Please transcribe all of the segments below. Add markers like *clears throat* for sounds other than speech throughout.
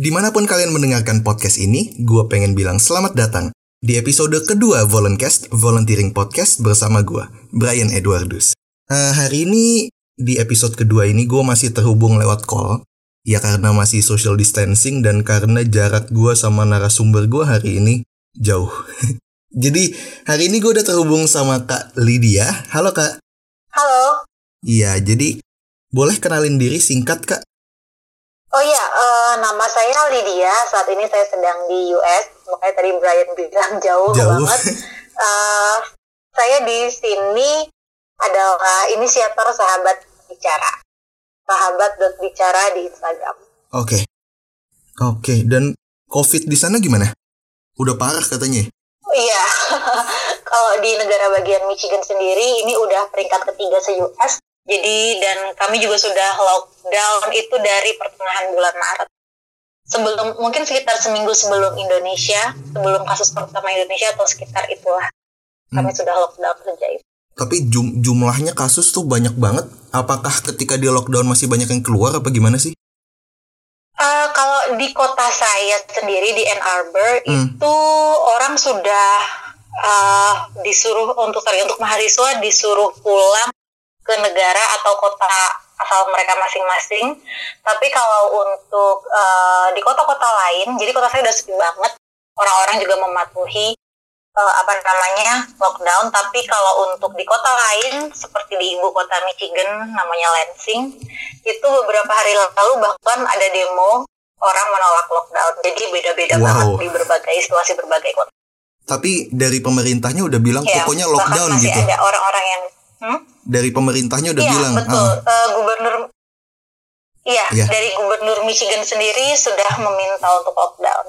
Di mana pun kalian mendengarkan podcast ini, gue pengen bilang selamat datang di episode kedua Voluncast, Volunteering Podcast bersama gue, Brian Edwardus. Uh, hari ini, di episode kedua ini gue masih terhubung lewat call. Ya karena masih social distancing dan karena jarak gue sama narasumber gue hari ini jauh. *laughs* Jadi hari ini gue udah terhubung sama Kak Lydia. Halo Kak. Halo. Iya, jadi boleh kenalin diri singkat Kak? Oh iya, uh, nama saya Lydia. Saat ini saya sedang di US. Makanya tadi Brian bilang *laughs* jauh, jauh. banget. Uh, saya di sini adalah inisiator sahabat bicara. Sahabat bicara di Instagram. Oke. Okay. Oke, okay. dan COVID di sana gimana? Udah parah katanya. Iya. *laughs* Kalau di negara bagian Michigan sendiri ini udah peringkat ketiga se-US jadi dan kami juga sudah lockdown itu dari pertengahan bulan Maret. Sebelum mungkin sekitar seminggu sebelum Indonesia, sebelum kasus pertama Indonesia atau sekitar itulah kami hmm. sudah lockdown sejak itu. Tapi jum jumlahnya kasus tuh banyak banget. Apakah ketika di lockdown masih banyak yang keluar apa gimana sih? Uh, kalau di kota saya sendiri di Ann Arbor hmm. itu orang sudah uh, disuruh untuk sorry untuk mahasiswa disuruh pulang ke negara atau kota asal mereka masing-masing. Tapi kalau untuk uh, di kota-kota lain, jadi kota saya udah sepi banget. Orang-orang juga mematuhi uh, apa namanya lockdown. Tapi kalau untuk di kota lain, seperti di ibu kota Michigan, namanya Lansing, itu beberapa hari lalu bahkan ada demo orang menolak lockdown. Jadi beda-beda wow. banget di berbagai situasi berbagai kota. Tapi dari pemerintahnya udah bilang ya, pokoknya lockdown masih gitu. Ada orang-orang yang hmm? dari pemerintahnya udah ya, bilang. betul. Ah. Uh, gubernur Iya, ya. dari gubernur Michigan sendiri sudah meminta untuk lockdown.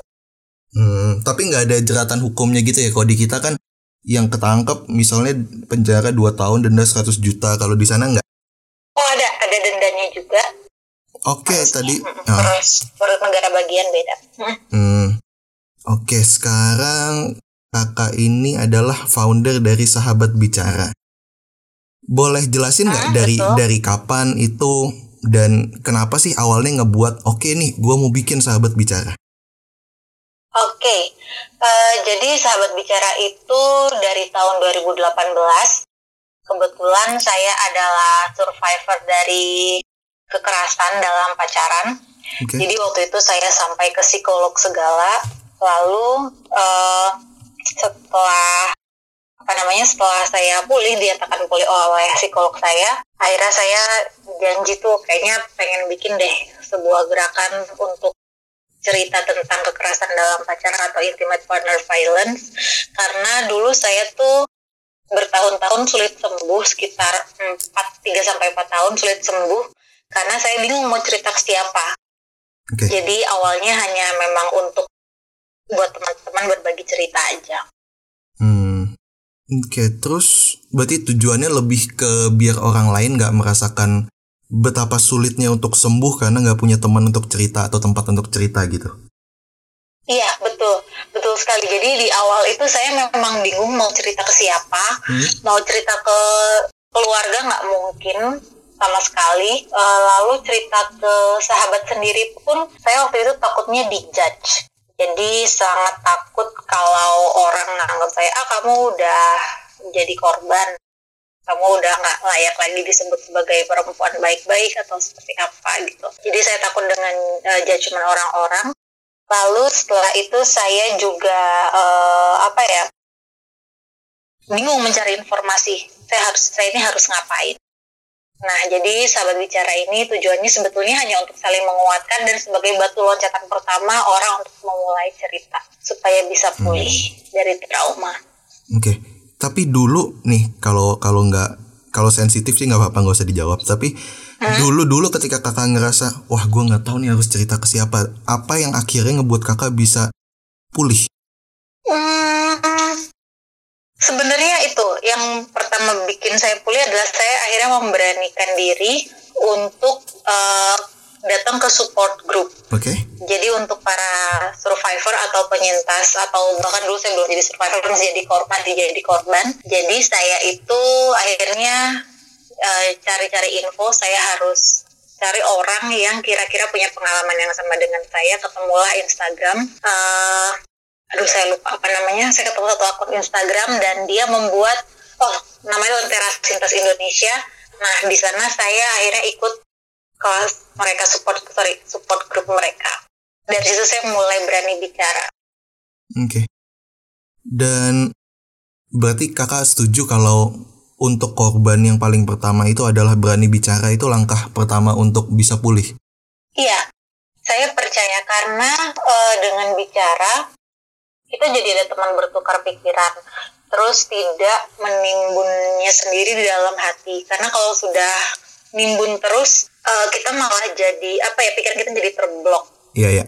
Hmm, tapi nggak ada jeratan hukumnya gitu ya. Kalau di kita kan yang ketangkep misalnya penjara 2 tahun denda 100 juta. Kalau di sana nggak? Oh ada, ada dendanya juga. Oke, okay, tadi. Ah. Terus menurut negara bagian beda. Hmm. Oke, okay, sekarang kakak ini adalah founder dari Sahabat Bicara. Boleh jelasin nggak ah, dari betul. dari kapan itu dan kenapa sih awalnya ngebuat oke okay nih gue mau bikin sahabat bicara? Oke, okay. uh, eh, jadi sahabat bicara itu dari tahun 2018. Kebetulan saya adalah survivor dari kekerasan dalam pacaran. Okay. Jadi waktu itu saya sampai ke psikolog segala. Lalu uh, setelah namanya setelah saya pulih dinyatakan pulih oleh psikolog saya akhirnya saya janji tuh kayaknya pengen bikin deh sebuah gerakan untuk cerita tentang kekerasan dalam pacaran atau intimate partner violence karena dulu saya tuh bertahun-tahun sulit sembuh sekitar 4 3 sampai 4 tahun sulit sembuh karena saya bingung mau cerita ke siapa. Okay. Jadi awalnya hanya memang untuk buat teman-teman berbagi cerita aja. Oke, terus berarti tujuannya lebih ke biar orang lain nggak merasakan betapa sulitnya untuk sembuh karena nggak punya teman untuk cerita atau tempat untuk cerita gitu. Iya, betul. Betul sekali. Jadi di awal itu saya memang bingung mau cerita ke siapa. Hmm? Mau cerita ke keluarga nggak mungkin sama sekali. E, lalu cerita ke sahabat sendiri pun saya waktu itu takutnya dijudge jadi sangat takut kalau orang nganggap saya ah kamu udah jadi korban. Kamu udah nggak layak lagi disebut sebagai perempuan baik-baik atau seperti apa gitu. Jadi saya takut dengan uh, judgement orang-orang. Lalu setelah itu saya juga uh, apa ya bingung mencari informasi. Saya harus saya ini harus ngapain Nah, jadi sahabat bicara ini tujuannya sebetulnya hanya untuk saling menguatkan dan sebagai batu loncatan pertama orang untuk memulai cerita supaya bisa pulih hmm. dari trauma. Oke, okay. tapi dulu nih kalau kalau nggak kalau sensitif sih nggak apa-apa nggak usah dijawab. Tapi hmm? dulu dulu ketika kakak ngerasa wah gue nggak tahu nih harus cerita ke siapa, apa yang akhirnya ngebuat kakak bisa pulih? Hmm, Sebenarnya itu yang pertama bikin saya pulih adalah saya akhirnya memberanikan diri untuk uh, datang ke support group. Oke. Okay. Jadi untuk para survivor atau penyintas atau bahkan dulu saya belum jadi survivor masih jadi korban, jadi korban. Jadi saya itu akhirnya cari eh, cari-cari info saya harus cari orang yang kira-kira punya pengalaman yang sama dengan saya ketemulah Instagram uh, aduh saya lupa apa namanya. Saya ketemu satu akun Instagram dan dia membuat oh namanya Lentera Sintas Indonesia. Nah di sana saya akhirnya ikut kelas mereka support sorry support grup mereka. Dari situ saya mulai berani bicara. Oke. Okay. dan berarti kakak setuju kalau untuk korban yang paling pertama itu adalah berani bicara itu langkah pertama untuk bisa pulih. Iya, saya percaya karena uh, dengan bicara kita jadi ada teman bertukar pikiran, terus tidak menimbunnya sendiri di dalam hati. Karena kalau sudah nimbun terus, uh, kita malah jadi apa ya pikiran kita jadi terblok. Iya iya.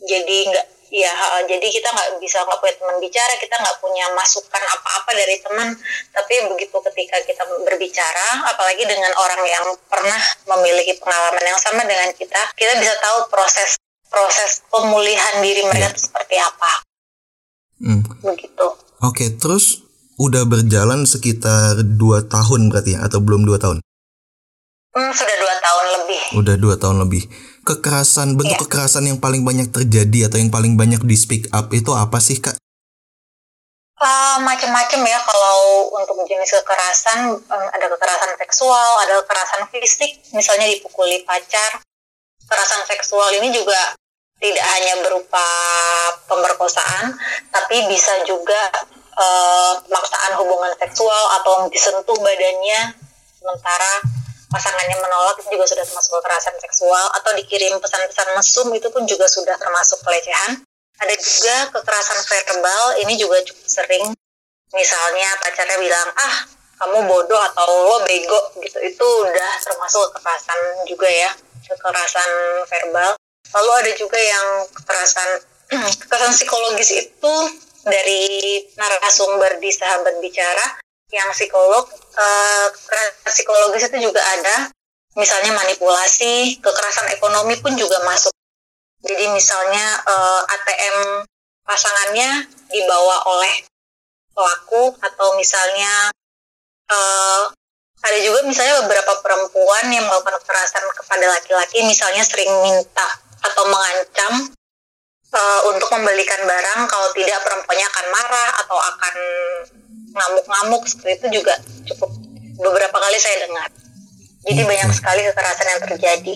Jadi nggak ya jadi kita nggak bisa nggak punya teman bicara kita nggak punya masukan apa-apa dari teman tapi begitu ketika kita berbicara apalagi dengan orang yang pernah memiliki pengalaman yang sama dengan kita kita bisa tahu proses proses pemulihan diri mereka yeah. seperti apa hmm. begitu oke okay, terus udah berjalan sekitar dua tahun berarti ya atau belum dua tahun hmm, sudah dua tahun lebih udah dua tahun lebih kekerasan bentuk yeah. kekerasan yang paling banyak terjadi atau yang paling banyak di speak up itu apa sih kak? Uh, macam-macam ya kalau untuk jenis kekerasan um, ada kekerasan seksual, ada kekerasan fisik, misalnya dipukuli pacar. Kekerasan seksual ini juga tidak hanya berupa pemerkosaan, tapi bisa juga uh, pemaksaan hubungan seksual atau disentuh badannya. Sementara pasangannya menolak itu juga sudah termasuk kekerasan seksual atau dikirim pesan-pesan mesum itu pun juga sudah termasuk pelecehan. Ada juga kekerasan verbal ini juga cukup sering. Misalnya pacarnya bilang ah kamu bodoh atau lo bego gitu. Itu udah termasuk kekerasan juga ya kekerasan verbal lalu ada juga yang kekerasan *clears throat* kekerasan psikologis itu dari narasumber di sahabat bicara yang psikolog uh, psikologis itu juga ada. Misalnya manipulasi kekerasan ekonomi pun juga masuk. Jadi misalnya eh, ATM pasangannya dibawa oleh pelaku atau misalnya uh, ada juga misalnya beberapa perempuan yang melakukan kekerasan kepada laki-laki misalnya sering minta atau mengancam uh, untuk membelikan barang kalau tidak perempuannya akan marah atau akan ngamuk-ngamuk seperti itu juga cukup beberapa kali saya dengar. Jadi banyak sekali kekerasan yang terjadi.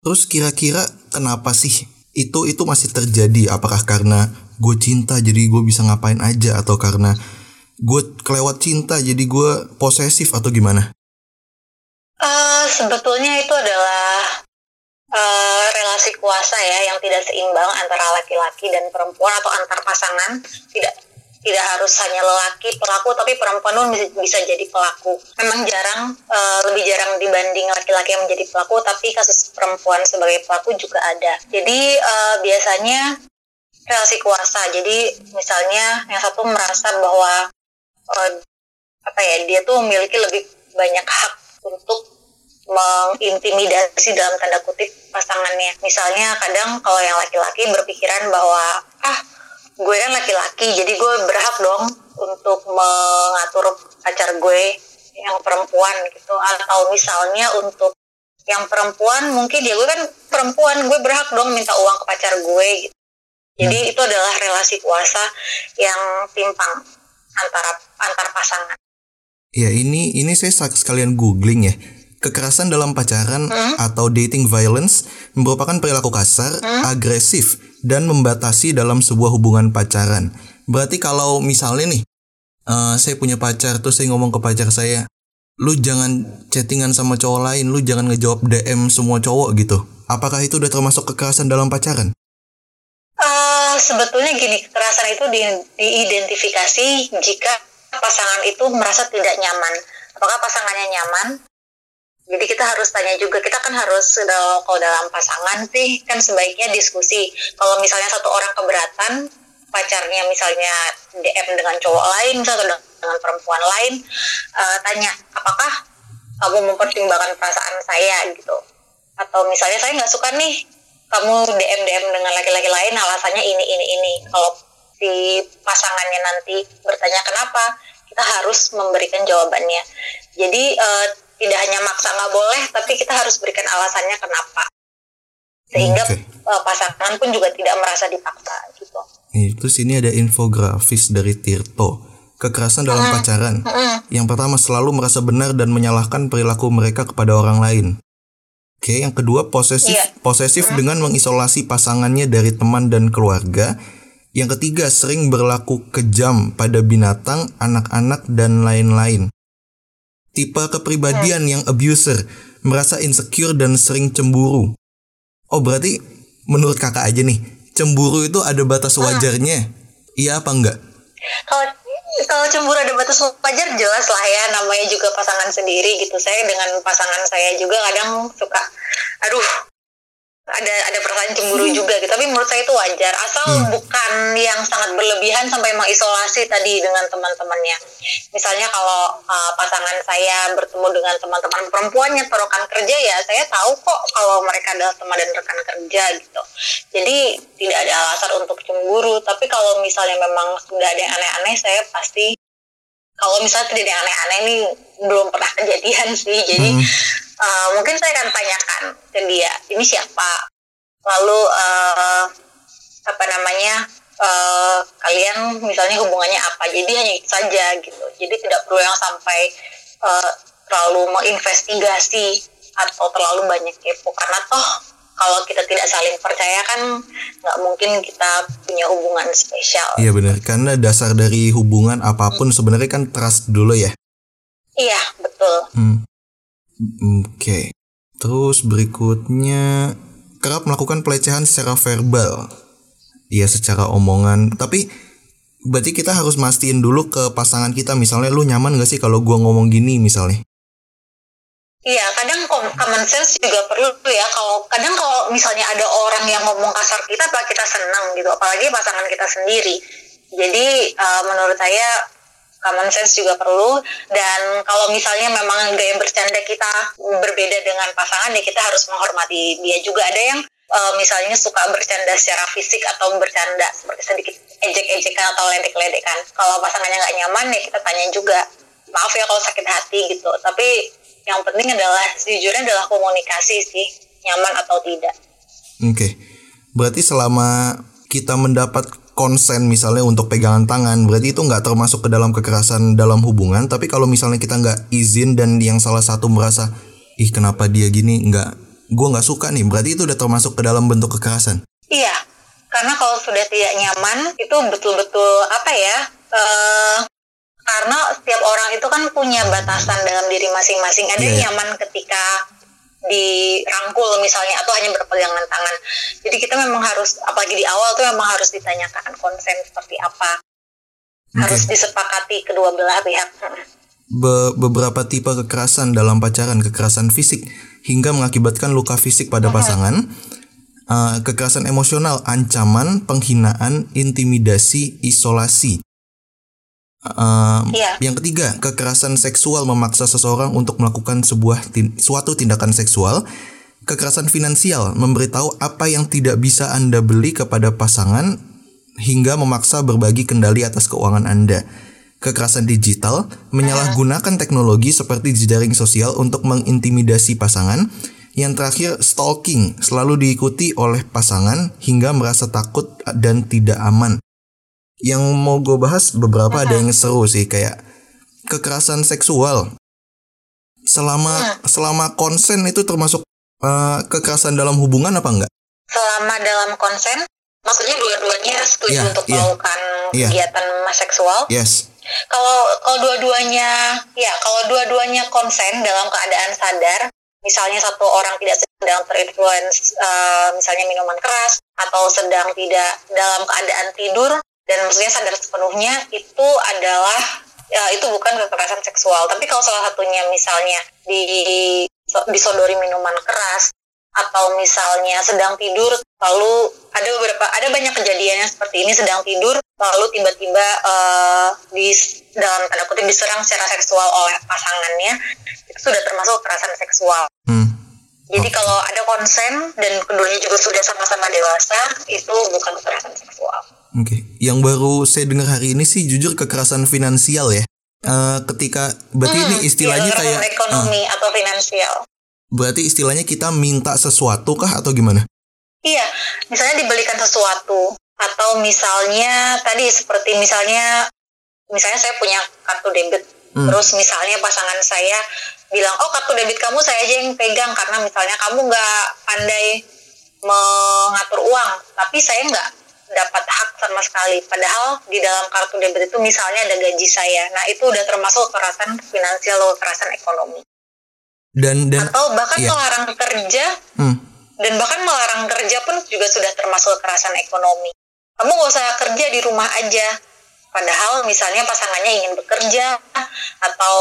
Terus kira-kira kenapa sih itu itu masih terjadi? Apakah karena gue cinta jadi gue bisa ngapain aja atau karena gue kelewat cinta jadi gue posesif atau gimana? Uh, sebetulnya itu adalah uh, relasi kuasa ya yang tidak seimbang antara laki-laki dan perempuan atau antar pasangan. Tidak tidak harus hanya lelaki pelaku tapi perempuan pun bisa, bisa jadi pelaku. Memang jarang uh, lebih jarang dibanding laki-laki yang menjadi pelaku tapi kasus perempuan sebagai pelaku juga ada. Jadi uh, biasanya relasi kuasa. Jadi misalnya yang satu merasa bahwa uh, apa ya dia tuh memiliki lebih banyak hak untuk mengintimidasi dalam tanda kutip pasangannya. Misalnya kadang kalau yang laki-laki berpikiran bahwa ah gue kan laki-laki jadi gue berhak dong untuk mengatur pacar gue yang perempuan gitu. Atau misalnya untuk yang perempuan mungkin ya gue kan perempuan gue berhak dong minta uang ke pacar gue gitu. Jadi hmm. itu adalah relasi kuasa yang timpang antara antar pasangan. Ya ini ini saya sekalian googling ya kekerasan dalam pacaran hmm? atau dating violence merupakan perilaku kasar, hmm? agresif, dan membatasi dalam sebuah hubungan pacaran. Berarti kalau misalnya nih, uh, saya punya pacar tuh saya ngomong ke pacar saya, lu jangan chattingan sama cowok lain, lu jangan ngejawab DM semua cowok gitu. Apakah itu udah termasuk kekerasan dalam pacaran? Uh, sebetulnya gini, kekerasan itu di, diidentifikasi jika pasangan itu merasa tidak nyaman. Apakah pasangannya nyaman? Jadi kita harus tanya juga, kita kan harus kalau dalam pasangan sih kan sebaiknya diskusi. Kalau misalnya satu orang keberatan, pacarnya misalnya DM dengan cowok lain, misalnya dengan perempuan lain, uh, tanya apakah kamu mempertimbangkan perasaan saya gitu. Atau misalnya saya nggak suka nih kamu DM DM dengan laki-laki lain, alasannya ini ini ini. Kalau si pasangannya nanti bertanya kenapa, kita harus memberikan jawabannya. Jadi uh, tidak hanya maksa nggak boleh tapi kita harus berikan alasannya kenapa sehingga okay. uh, pasangan pun juga tidak merasa dipaksa gitu. Itu sini ada infografis dari Tirto. Kekerasan dalam hmm. pacaran. Hmm. Yang pertama selalu merasa benar dan menyalahkan perilaku mereka kepada orang lain. Oke, yang kedua posesif yeah. posesif hmm. dengan mengisolasi pasangannya dari teman dan keluarga. Yang ketiga sering berlaku kejam pada binatang, anak-anak dan lain-lain. Tipe kepribadian hmm. yang abuser, merasa insecure dan sering cemburu. Oh berarti menurut kakak aja nih cemburu itu ada batas ah. wajarnya? Hmm. Iya apa enggak? Kalau kalau cemburu ada batas wajar jelas lah ya namanya juga pasangan sendiri gitu. Saya dengan pasangan saya juga kadang suka aduh ada ada perasaan cemburu hmm. juga gitu tapi menurut saya itu wajar asal hmm. bukan yang sangat berlebihan sampai mengisolasi tadi dengan teman-temannya misalnya kalau uh, pasangan saya bertemu dengan teman-teman perempuannya atau rekan kerja ya saya tahu kok kalau mereka adalah teman dan rekan kerja gitu jadi tidak ada alasan untuk cemburu tapi kalau misalnya memang sudah ada yang aneh-aneh saya pasti kalau misalnya tidak aneh-aneh ini belum pernah kejadian sih. Jadi hmm. uh, mungkin saya akan tanyakan ke dia ini siapa? Lalu uh, apa namanya uh, kalian misalnya hubungannya apa? Jadi hanya itu saja gitu. Jadi tidak perlu yang sampai uh, terlalu menginvestigasi atau terlalu banyak kepo. Karena toh kalau kita tidak saling percaya kan nggak mungkin kita punya hubungan spesial. Iya benar, karena dasar dari hubungan apa pun hmm. sebenarnya kan trust dulu ya. Iya betul. Hmm. Oke. Okay. Terus berikutnya kerap melakukan pelecehan secara verbal. Ya secara omongan, tapi berarti kita harus mastiin dulu ke pasangan kita misalnya lu nyaman gak sih kalau gua ngomong gini misalnya. Iya, kadang common sense juga perlu ya. Kalau kadang kalau misalnya ada orang yang ngomong kasar kita, apa kita senang gitu, apalagi pasangan kita sendiri. Jadi uh, menurut saya common sense juga perlu. Dan kalau misalnya memang gaya bercanda kita berbeda dengan pasangan ya kita harus menghormati dia juga. Ada yang uh, misalnya suka bercanda secara fisik atau bercanda seperti sedikit ejek-ejekan atau ledek-ledekan. Kalau pasangannya nggak nyaman ya kita tanya juga maaf ya kalau sakit hati gitu. Tapi yang penting adalah sejujurnya adalah komunikasi sih nyaman atau tidak. Oke. Okay. berarti selama kita mendapat konsen misalnya untuk pegangan tangan berarti itu nggak termasuk ke dalam kekerasan dalam hubungan tapi kalau misalnya kita nggak izin dan yang salah satu merasa ih kenapa dia gini? Nggak gue nggak suka nih. Berarti itu udah termasuk ke dalam bentuk kekerasan? Iya. Karena kalau sudah tidak nyaman itu betul-betul apa ya uh, karena setiap orang itu kan punya batasan dalam diri masing-masing ada yeah. yang iya. nyaman ketika dirangkul misalnya atau hanya berpegangan tangan. Jadi kita memang harus apalagi di awal tuh memang harus ditanyakan konsen seperti apa. Okay. Harus disepakati kedua belah pihak. Be beberapa tipe kekerasan dalam pacaran, kekerasan fisik hingga mengakibatkan luka fisik pada pasangan. Uh, kekerasan emosional, ancaman, penghinaan, intimidasi, isolasi. Uh, yeah. Yang ketiga, kekerasan seksual memaksa seseorang untuk melakukan sebuah tin suatu tindakan seksual. Kekerasan finansial memberitahu apa yang tidak bisa Anda beli kepada pasangan hingga memaksa berbagi kendali atas keuangan Anda. Kekerasan digital menyalahgunakan teknologi seperti jejaring sosial untuk mengintimidasi pasangan. Yang terakhir, stalking selalu diikuti oleh pasangan hingga merasa takut dan tidak aman yang mau gue bahas beberapa ada yang seru sih kayak kekerasan seksual selama hmm. selama konsen itu termasuk uh, kekerasan dalam hubungan apa enggak? Selama dalam konsen, maksudnya dua-duanya setuju yeah, untuk yeah. melakukan yeah. kegiatan seksual. Yes. Kalau kalau dua-duanya, ya kalau dua-duanya konsen dalam keadaan sadar, misalnya satu orang tidak sedang terinfluence, uh, misalnya minuman keras atau sedang tidak dalam keadaan tidur, dan maksudnya sadar sepenuhnya itu adalah ya, itu bukan kekerasan seksual tapi kalau salah satunya misalnya di disodori minuman keras atau misalnya sedang tidur lalu ada beberapa ada banyak kejadian yang seperti ini sedang tidur lalu tiba-tiba uh, di dalam tanda kutip diserang secara seksual oleh pasangannya itu sudah termasuk kekerasan seksual. Hmm. Jadi okay. kalau ada konsen dan keduanya juga sudah sama-sama dewasa itu bukan kekerasan seksual. Oke, okay. yang baru saya dengar hari ini sih jujur kekerasan finansial ya. uh, ketika berarti hmm, ini istilahnya ya, kayak ekonomi uh, atau finansial. Berarti istilahnya kita minta sesuatu kah atau gimana? Iya, misalnya dibelikan sesuatu atau misalnya tadi seperti misalnya misalnya saya punya kartu debit hmm. terus misalnya pasangan saya bilang oh kartu debit kamu saya aja yang pegang karena misalnya kamu nggak pandai mengatur uang tapi saya nggak dapat hak sama sekali. Padahal di dalam kartu debit itu misalnya ada gaji saya. Nah itu udah termasuk kekerasan finansial atau kekerasan ekonomi. Dan dan atau bahkan iya. melarang kerja. Hmm. dan bahkan melarang kerja pun juga sudah termasuk kekerasan ekonomi. Kamu gak usah kerja di rumah aja. Padahal misalnya pasangannya ingin bekerja atau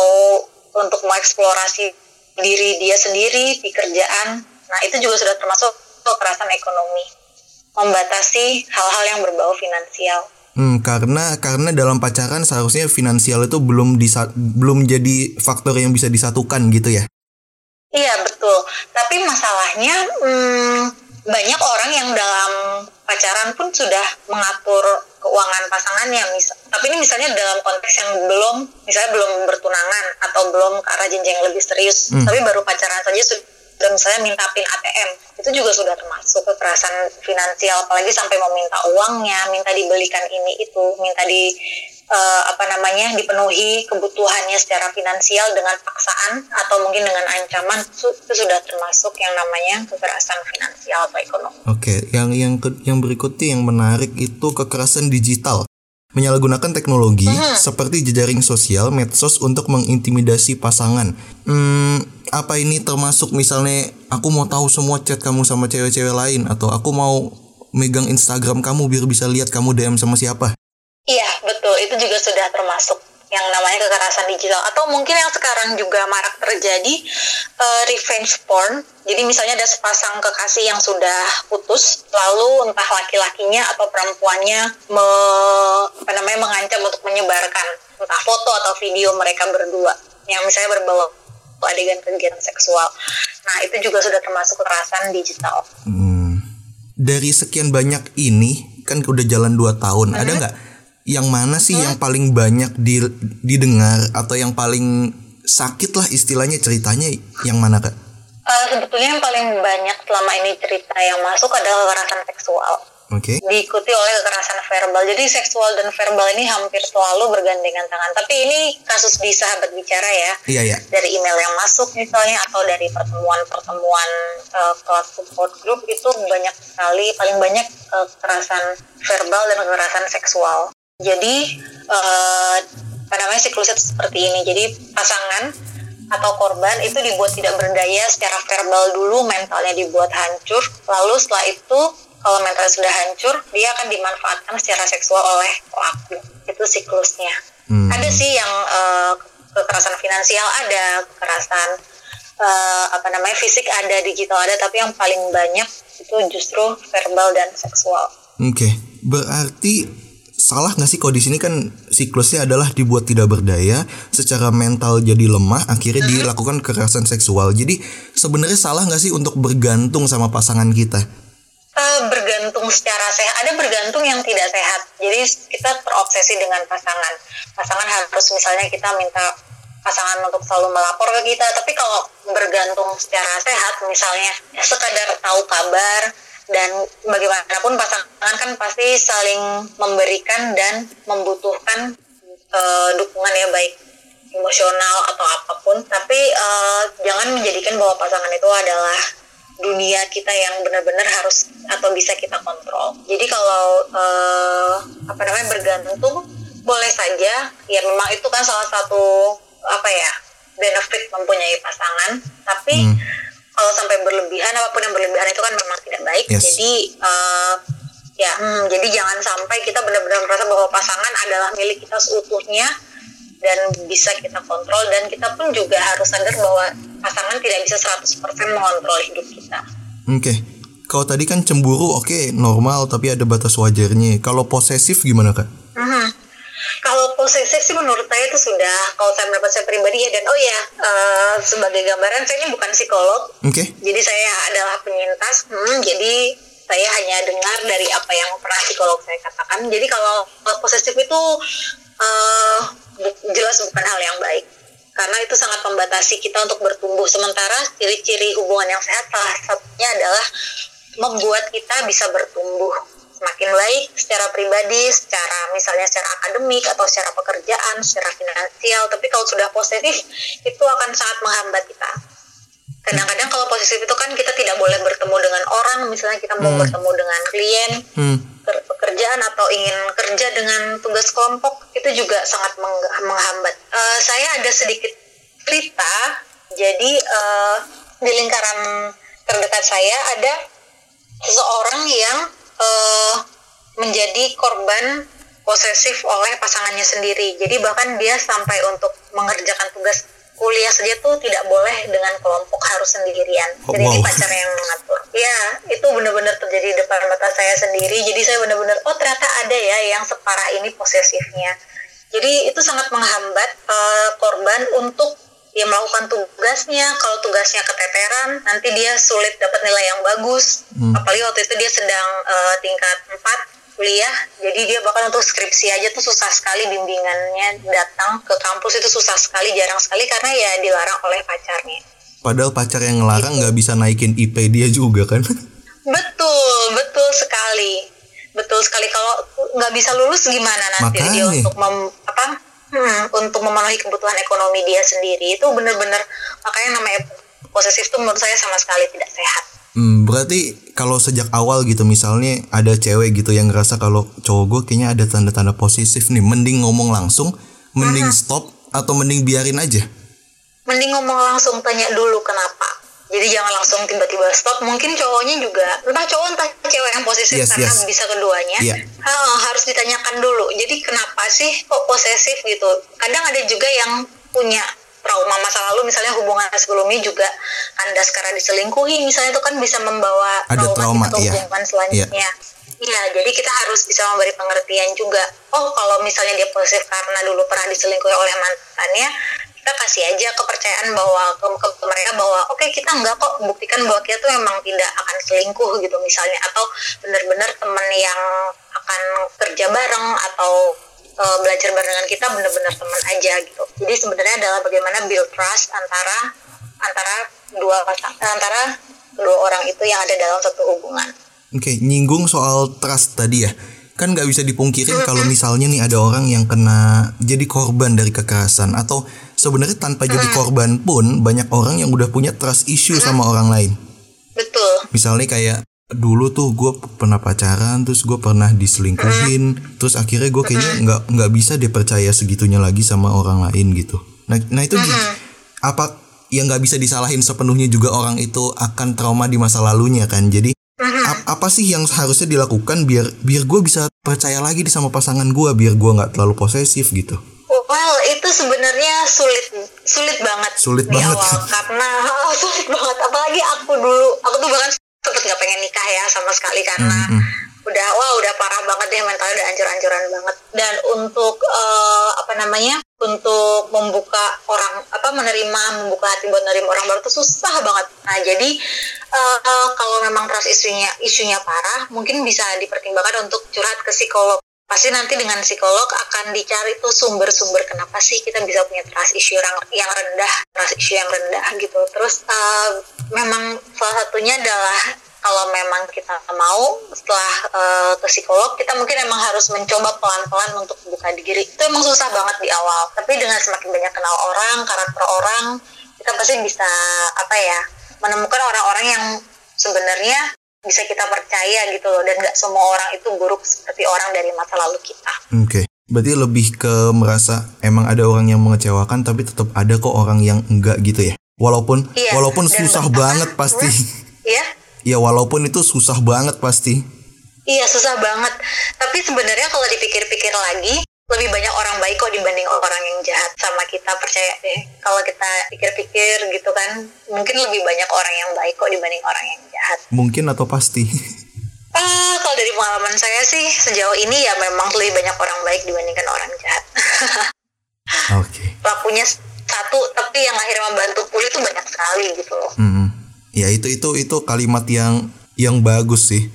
untuk mengeksplorasi diri dia sendiri di kerjaan. Nah itu juga sudah termasuk kekerasan ekonomi membatasi hal-hal yang berbau finansial Hmm, karena karena dalam pacaran seharusnya finansial itu belum disa belum jadi faktor yang bisa disatukan gitu ya. Iya betul. Tapi masalahnya hmm, banyak orang yang dalam pacaran pun sudah mengatur keuangan pasangannya tapi ini misalnya dalam konteks yang belum misalnya belum bertunangan atau belum ke arah jenjang yang lebih serius hmm. tapi baru pacaran saja sudah misalnya minta pin ATM itu juga sudah termasuk kekerasan finansial apalagi sampai meminta uangnya minta dibelikan ini itu minta di uh, apa namanya dipenuhi kebutuhannya secara finansial dengan paksaan atau mungkin dengan ancaman itu, sudah termasuk yang namanya kekerasan finansial atau ekonomi. Oke, okay. yang yang yang berikutnya yang menarik itu kekerasan digital. Menyalahgunakan teknologi hmm. seperti jejaring sosial, medsos untuk mengintimidasi pasangan. Hmm, apa ini termasuk misalnya aku mau tahu semua chat kamu sama cewek-cewek lain atau aku mau megang Instagram kamu biar bisa lihat kamu DM sama siapa? Iya, betul. Itu juga sudah termasuk yang namanya kekerasan digital atau mungkin yang sekarang juga marak terjadi uh, revenge porn. Jadi misalnya ada sepasang kekasih yang sudah putus, lalu entah laki-lakinya atau perempuannya me, apa namanya mengancam untuk menyebarkan entah foto atau video mereka berdua yang misalnya berbau adegan kegiatan seksual. Nah itu juga sudah termasuk kekerasan digital. Hmm. Dari sekian banyak ini kan udah jalan 2 tahun, hmm. ada nggak yang mana sih hmm? yang paling banyak di, didengar atau yang paling sakit lah istilahnya ceritanya yang mana kak? Uh, sebetulnya yang paling banyak selama ini cerita yang masuk adalah kekerasan seksual. Oke. Okay. Diikuti oleh kekerasan verbal. Jadi seksual dan verbal ini hampir selalu bergandengan tangan. Tapi ini kasus di sahabat bicara ya. Iya iya. Dari email yang masuk misalnya atau dari pertemuan-pertemuan uh, kelas support group itu banyak sekali, paling banyak uh, kekerasan verbal dan kekerasan seksual. Jadi uh, apa namanya siklusnya seperti ini. Jadi pasangan atau korban itu dibuat tidak berdaya secara verbal dulu, mentalnya dibuat hancur. Lalu setelah itu kalau mentalnya sudah hancur, dia akan dimanfaatkan secara seksual oleh pelaku. Itu siklusnya. Hmm. Ada sih yang uh, kekerasan finansial ada, kekerasan uh, apa namanya fisik ada, digital ada, tapi yang paling banyak itu justru verbal dan seksual. Oke, okay. berarti salah nggak sih kalau di sini kan siklusnya adalah dibuat tidak berdaya, secara mental jadi lemah, akhirnya mm-hmm. dilakukan kekerasan seksual. Jadi sebenarnya salah nggak sih untuk bergantung sama pasangan kita? Bergantung secara sehat, ada bergantung yang tidak sehat. Jadi kita terobsesi dengan pasangan. Pasangan harus misalnya kita minta pasangan untuk selalu melapor ke kita. Tapi kalau bergantung secara sehat, misalnya sekadar tahu kabar, dan bagaimanapun pasangan kan pasti saling memberikan dan membutuhkan uh, dukungan ya baik emosional atau apa pun tapi uh, jangan menjadikan bahwa pasangan itu adalah dunia kita yang benar-benar harus atau bisa kita kontrol. Jadi kalau uh, apa namanya bergantung boleh saja. Ya memang itu kan salah satu apa ya benefit mempunyai pasangan. Tapi hmm. kalau sampai berlebihan apa pun yang berlebihan itu kan memang tidak baik. Yes. jadi uh, ya hmm, jadi jangan sampai kita benar-benar merasa bahwa pasangan adalah milik kita seutuhnya dan bisa kita kontrol dan kita pun juga harus sadar bahwa pasangan tidak bisa 100% mengontrol hidup kita. Oke. Okay. Kalau tadi kan cemburu oke okay, normal tapi ada batas wajarnya. Kalau posesif gimana kak? Uh -huh kalau posesif sih menurut saya itu sudah kalau saya mendapat saya pribadi ya dan oh ya uh, sebagai gambaran saya ini bukan psikolog okay. jadi saya adalah penyintas hmm, jadi saya hanya dengar dari apa yang pernah psikolog saya katakan jadi kalau posesif itu uh, jelas bukan hal yang baik karena itu sangat membatasi kita untuk bertumbuh sementara ciri-ciri hubungan yang sehat salah satunya adalah membuat kita bisa bertumbuh semakin baik secara pribadi, secara misalnya secara akademik atau secara pekerjaan, secara finansial. Tapi kalau sudah positif itu akan sangat menghambat kita. Kadang-kadang kalau positif itu kan kita tidak boleh bertemu dengan orang, misalnya kita mau hmm. bertemu dengan klien, hmm. Pekerjaan atau ingin kerja dengan tugas kelompok itu juga sangat menghambat. Uh, saya ada sedikit cerita, jadi uh, di lingkaran terdekat saya ada seseorang yang uh, menjadi korban posesif oleh pasangannya sendiri. Jadi bahkan dia sampai untuk mengerjakan tugas kuliah saja tuh tidak boleh dengan kelompok harus sendirian. Oh, Jadi wow. ini pacar yang mengatur. Ya, benar-benar terjadi di depan mata saya sendiri. Jadi saya benar-benar oh ternyata ada ya yang separah ini posesifnya. Jadi itu sangat menghambat uh, korban untuk dia melakukan tugasnya kalau tugasnya keteteran nanti dia sulit dapat nilai yang bagus hmm. apalagi waktu itu dia sedang uh, tingkat 4 kuliah jadi dia bahkan untuk skripsi aja tuh susah sekali bimbingannya datang ke kampus itu susah sekali jarang sekali karena ya dilarang oleh pacarnya padahal pacar yang ngelarang gitu. nggak gitu. bisa naikin IP dia juga kan *laughs* betul betul sekali betul sekali kalau nggak bisa lulus gimana nanti Makanya. dia untuk mem, apa hmm, untuk memenuhi kebutuhan ekonomi dia sendiri itu benar-benar makanya namanya posesif itu menurut saya sama sekali tidak sehat. Hmm, berarti kalau sejak awal gitu misalnya ada cewek gitu yang ngerasa kalau cowok gue kayaknya ada tanda-tanda posesif nih, mending ngomong langsung, mending hmm. stop atau mending biarin aja? Mending ngomong langsung, tanya dulu kenapa jadi jangan langsung tiba-tiba stop mungkin cowoknya juga entah cowok entah cewek yang posesif yes, karena yes. bisa keduanya yeah. ha, harus ditanyakan dulu jadi kenapa sih kok posesif gitu kadang ada juga yang punya trauma masa lalu misalnya hubungan sebelumnya juga kandas karena diselingkuhi misalnya itu kan bisa membawa ada trauma, trauma iya. hubungan selanjutnya yeah. Iya, jadi kita harus bisa memberi pengertian juga. Oh, kalau misalnya dia posesif karena dulu pernah diselingkuhi oleh mantannya, kita kasih aja kepercayaan bahwa ke, ke, mereka bahwa oke okay, kita enggak kok buktikan bahwa kita tuh memang tidak akan selingkuh gitu misalnya. Atau benar-benar teman yang akan kerja bareng atau e, belajar bareng dengan kita benar-benar teman aja gitu. Jadi sebenarnya adalah bagaimana build trust antara antara dua antara dua orang itu yang ada dalam satu hubungan. Oke okay, nyinggung soal trust tadi ya. Kan nggak bisa dipungkirin kalau misalnya nih ada orang yang kena jadi korban dari kekerasan atau sebenarnya tanpa jadi korban pun banyak orang yang udah punya trust issue sama orang lain. Betul. Misalnya kayak dulu tuh gue pernah pacaran terus gue pernah diselingkuhin terus akhirnya gue kayaknya nggak nggak bisa dipercaya segitunya lagi sama orang lain gitu. Nah, nah itu apa yang nggak bisa disalahin sepenuhnya juga orang itu akan trauma di masa lalunya kan. Jadi apa sih yang harusnya dilakukan biar biar gue bisa percaya lagi sama pasangan gue biar gue nggak terlalu posesif gitu well itu sebenarnya sulit sulit banget sulit di banget. awal. *laughs* Karena *laughs* oh, sulit banget. Apalagi aku dulu aku tuh bahkan sempet nggak pengen nikah ya sama sekali karena mm -hmm. udah wah udah parah banget deh mentalnya udah ancur-ancuran banget. Dan untuk uh, apa namanya untuk membuka orang apa menerima membuka hati buat menerima orang baru itu susah banget. Nah jadi uh, uh, kalau memang trust isunya isunya parah mungkin bisa dipertimbangkan untuk curhat ke psikolog pasti nanti dengan psikolog akan dicari tuh sumber-sumber kenapa sih kita bisa punya trust issue yang yang rendah trust issue yang rendah gitu. Terus uh, memang salah satunya adalah kalau memang kita mau setelah uh, ke psikolog kita mungkin emang harus mencoba pelan-pelan untuk buka diri. Itu emang susah banget di awal. Tapi dengan semakin banyak kenal orang karakter orang kita pasti bisa apa ya menemukan orang-orang yang sebenarnya bisa kita percaya gitu loh dan nggak semua orang itu buruk seperti orang dari masa lalu kita. Oke. Okay. Berarti lebih ke merasa emang ada orang yang mengecewakan tapi tetap ada kok orang yang enggak gitu ya. Walaupun iya, walaupun susah banget pasti. Iya ya walaupun itu susah banget pasti iya susah banget tapi sebenarnya kalau dipikir-pikir lagi lebih banyak orang baik kok dibanding orang yang jahat. Sama kita percaya deh kalau kita pikir-pikir gitu kan mungkin lebih banyak orang yang baik kok dibanding orang yang jahat. Mungkin atau pasti? Ah kalau dari pengalaman saya sih sejauh ini ya memang lebih banyak orang baik dibandingkan orang jahat. *laughs* Oke. Okay. pelakunya satu tapi yang akhirnya membantu pulih itu banyak sekali gitu loh. Mm -hmm ya itu itu itu kalimat yang yang bagus sih.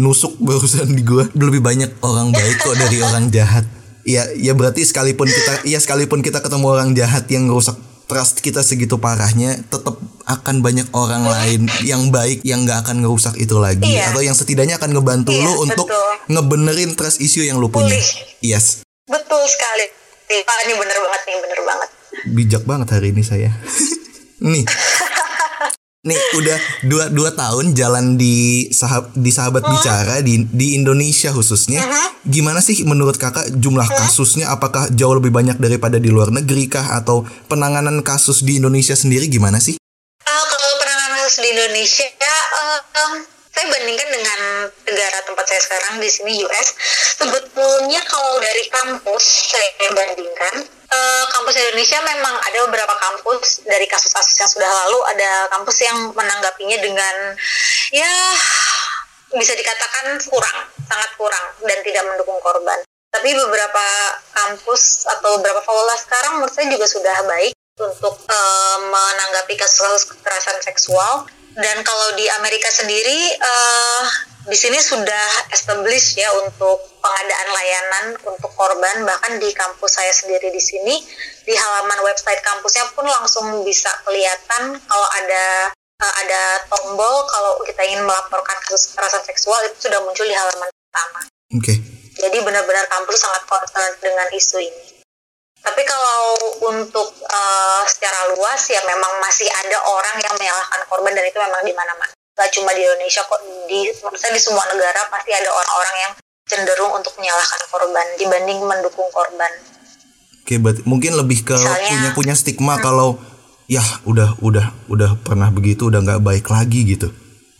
Nusuk barusan di gua. Lebih banyak orang baik kok dari *laughs* orang jahat ya ya berarti sekalipun kita ya sekalipun kita ketemu orang jahat yang ngerusak trust kita segitu parahnya tetap akan banyak orang lain yang baik yang nggak akan ngerusak itu lagi Iya. atau yang setidaknya akan ngebantu Iya, lu untuk betul. ngebenerin trust issue yang lu punya. Pulih. Yes. Betul sekali. Pak, ini bener banget nih, bener banget. bijak banget hari ini saya. *laughs* nih, nih udah dua dua tahun jalan di sahab di sahabat bicara di di Indonesia khususnya. Gimana sih menurut kakak jumlah kasusnya? Apakah jauh lebih banyak daripada di luar negeri kah? Atau penanganan kasus di Indonesia sendiri gimana sih? Ah, kalau penanganan kasus di Indonesia, eh, em, saya bandingkan dengan negara tempat saya sekarang di sini US. Sebetulnya kalau dari kampus saya bandingkan, eh, kampus Indonesia memang ada beberapa kampus dari kasus-kasus yang sudah lalu ada kampus yang menanggapinya dengan ya bisa dikatakan kurang, sangat kurang dan tidak mendukung korban. Tapi beberapa kampus atau beberapa fakultas sekarang menurut saya juga sudah baik untuk eh, menanggapi kasus-kasus kekerasan seksual. Dan kalau di Amerika sendiri, eh, di sini sudah established ya untuk pengadaan layanan untuk korban. Bahkan di kampus saya sendiri di sini, di halaman website kampusnya pun langsung bisa kelihatan kalau ada eh, ada tombol kalau kita ingin melaporkan kasus kekerasan seksual itu sudah muncul di halaman pertama. Oke. Jadi benar-benar kampus sangat concern dengan isu ini. Tapi kalau untuk eh, secara luas ya memang masih ada orang yang menyalahkan korban dan itu memang di mana-mana. Gak cuma di Indonesia kok di saya di semua negara pasti ada orang-orang yang cenderung untuk menyalahkan korban dibanding mendukung korban. Oke, berarti mungkin lebih ke Misalnya- punya punya stigma kalau ya udah udah udah pernah begitu udah nggak baik lagi gitu.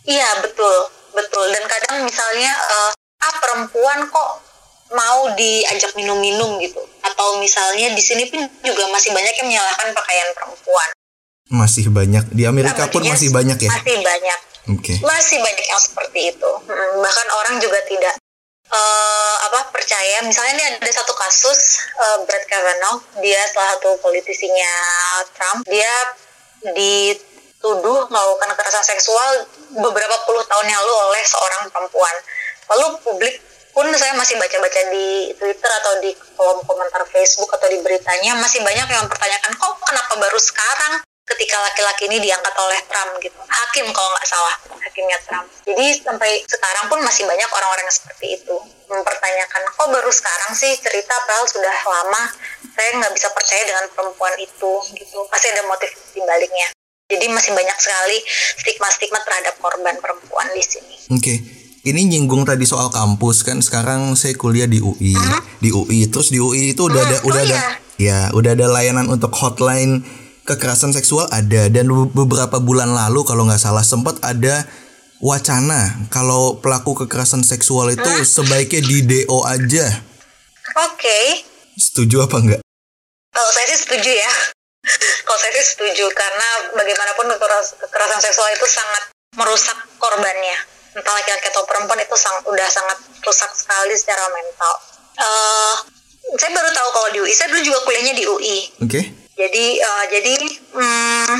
Iya betul betul dan kadang misalnya eh, ah perempuan kok mau diajak minum-minum gitu. Atau misalnya di sini pun juga masih banyak yang menyalahkan pakaian perempuan. Masih banyak. Di Amerika Nah, pun maksudnya masih banyak ya. Masih banyak. Oke. masih banyak yang seperti itu. Bahkan orang juga tidak eh, apa percaya. Misalnya ini ada satu kasus eh, Brett Kavanaugh. Dia salah satu politisinya Trump. Dia dituduh melakukan kekerasan seksual beberapa puluh tahun yang lalu oleh seorang perempuan. Lalu publik pun saya masih baca-baca di Twitter atau di kolom komentar Facebook atau di beritanya masih banyak yang mempertanyakan kok kenapa baru sekarang ketika laki-laki ini diangkat oleh Trump? Gitu. Hakim kalau nggak salah hakimnya Trump. Jadi sampai sekarang pun masih banyak orang-orang seperti itu mempertanyakan kok baru sekarang sih cerita padahal sudah lama saya nggak bisa percaya dengan perempuan itu? Gitu. Pasti ada motif di baliknya. Jadi masih banyak sekali stigma-stigma terhadap korban perempuan di sini. Oke. Ini nyinggung tadi soal kampus kan sekarang saya kuliah di UI. Di UI terus di UI itu udah ada Hmm, udah oh ada ya, udah ada layanan untuk hotline kekerasan seksual ada dan be- beberapa bulan lalu kalau nggak salah sempat ada wacana kalau pelaku kekerasan seksual itu sebaiknya di DO aja. oke Setuju apa enggak? Kalau saya sih setuju ya. *laughs* Kalau saya sih setuju karena bagaimanapun kekeras- kekerasan seksual itu sangat merusak korbannya. Entah laki-laki atau perempuan itu sang, udah sangat rusak sekali secara mental. eh saya baru tahu kalau di UI. Saya dulu juga kuliahnya di UI. Oke. Jadi eh, jadi hmm,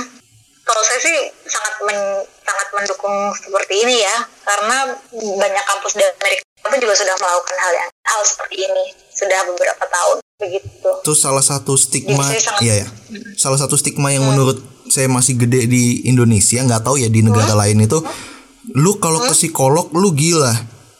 kalau saya sih sangat men- sangat mendukung seperti ini ya karena banyak kampus di Amerika pun juga sudah melakukan hal yang hal seperti ini sudah beberapa tahun begitu. Itu salah satu stigma sangat- iya ya. Salah satu stigma yang menurut saya masih gede di Indonesia, nggak tahu ya di negara lain itu lu kalau ke psikolog lu gila.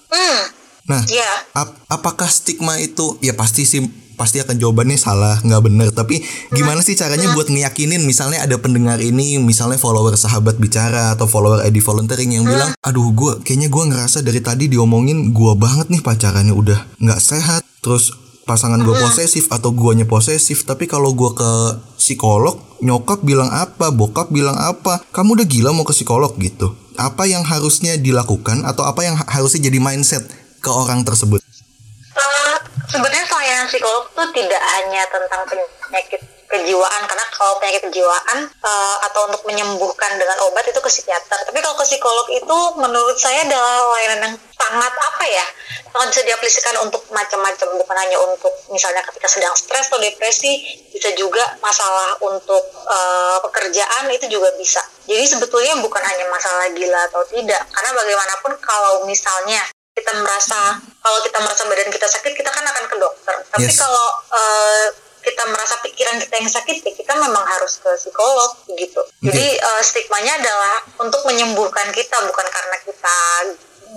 Hmm, Nah, Iya. ap- apakah stigma itu ya pasti sih pasti akan jawabannya salah nggak benar tapi gimana sih caranya buat ngeyakinin misalnya ada pendengar ini misalnya follower sahabat bicara atau follower ID volunteering yang bilang aduh gue kayaknya gue ngerasa dari tadi diomongin gue banget nih pacarannya udah nggak sehat. Terus pasangan gue posesif atau guanya posesif tapi kalau gue ke psikolog nyokap bilang apa bokap bilang apa kamu udah gila mau ke psikolog gitu apa yang harusnya dilakukan atau apa yang ha- harusnya jadi mindset ke orang tersebut? Eh, sebenarnya pelayanan psikolog tuh tidak hanya tentang penyakit kejiwaan karena kalau penyakit kejiwaan eh, atau untuk menyembuhkan dengan obat itu ke psikiater. Tapi kalau ke psikolog itu menurut saya adalah layanan yang sangat apa ya sangat bisa diaplikasikan untuk macam-macam. Bukan hanya untuk misalnya ketika sedang stres atau depresi bisa juga masalah untuk eh, pekerjaan itu juga bisa. Jadi sebetulnya bukan hanya masalah gila atau tidak. Karena bagaimanapun kalau misalnya kita merasa kalau kita merasa badan kita sakit kita kan akan ke dokter tapi yes. kalau uh, kita merasa pikiran kita yang sakit ya kita memang harus ke psikolog gitu okay. jadi uh, stigmanya adalah untuk menyembuhkan kita bukan karena kita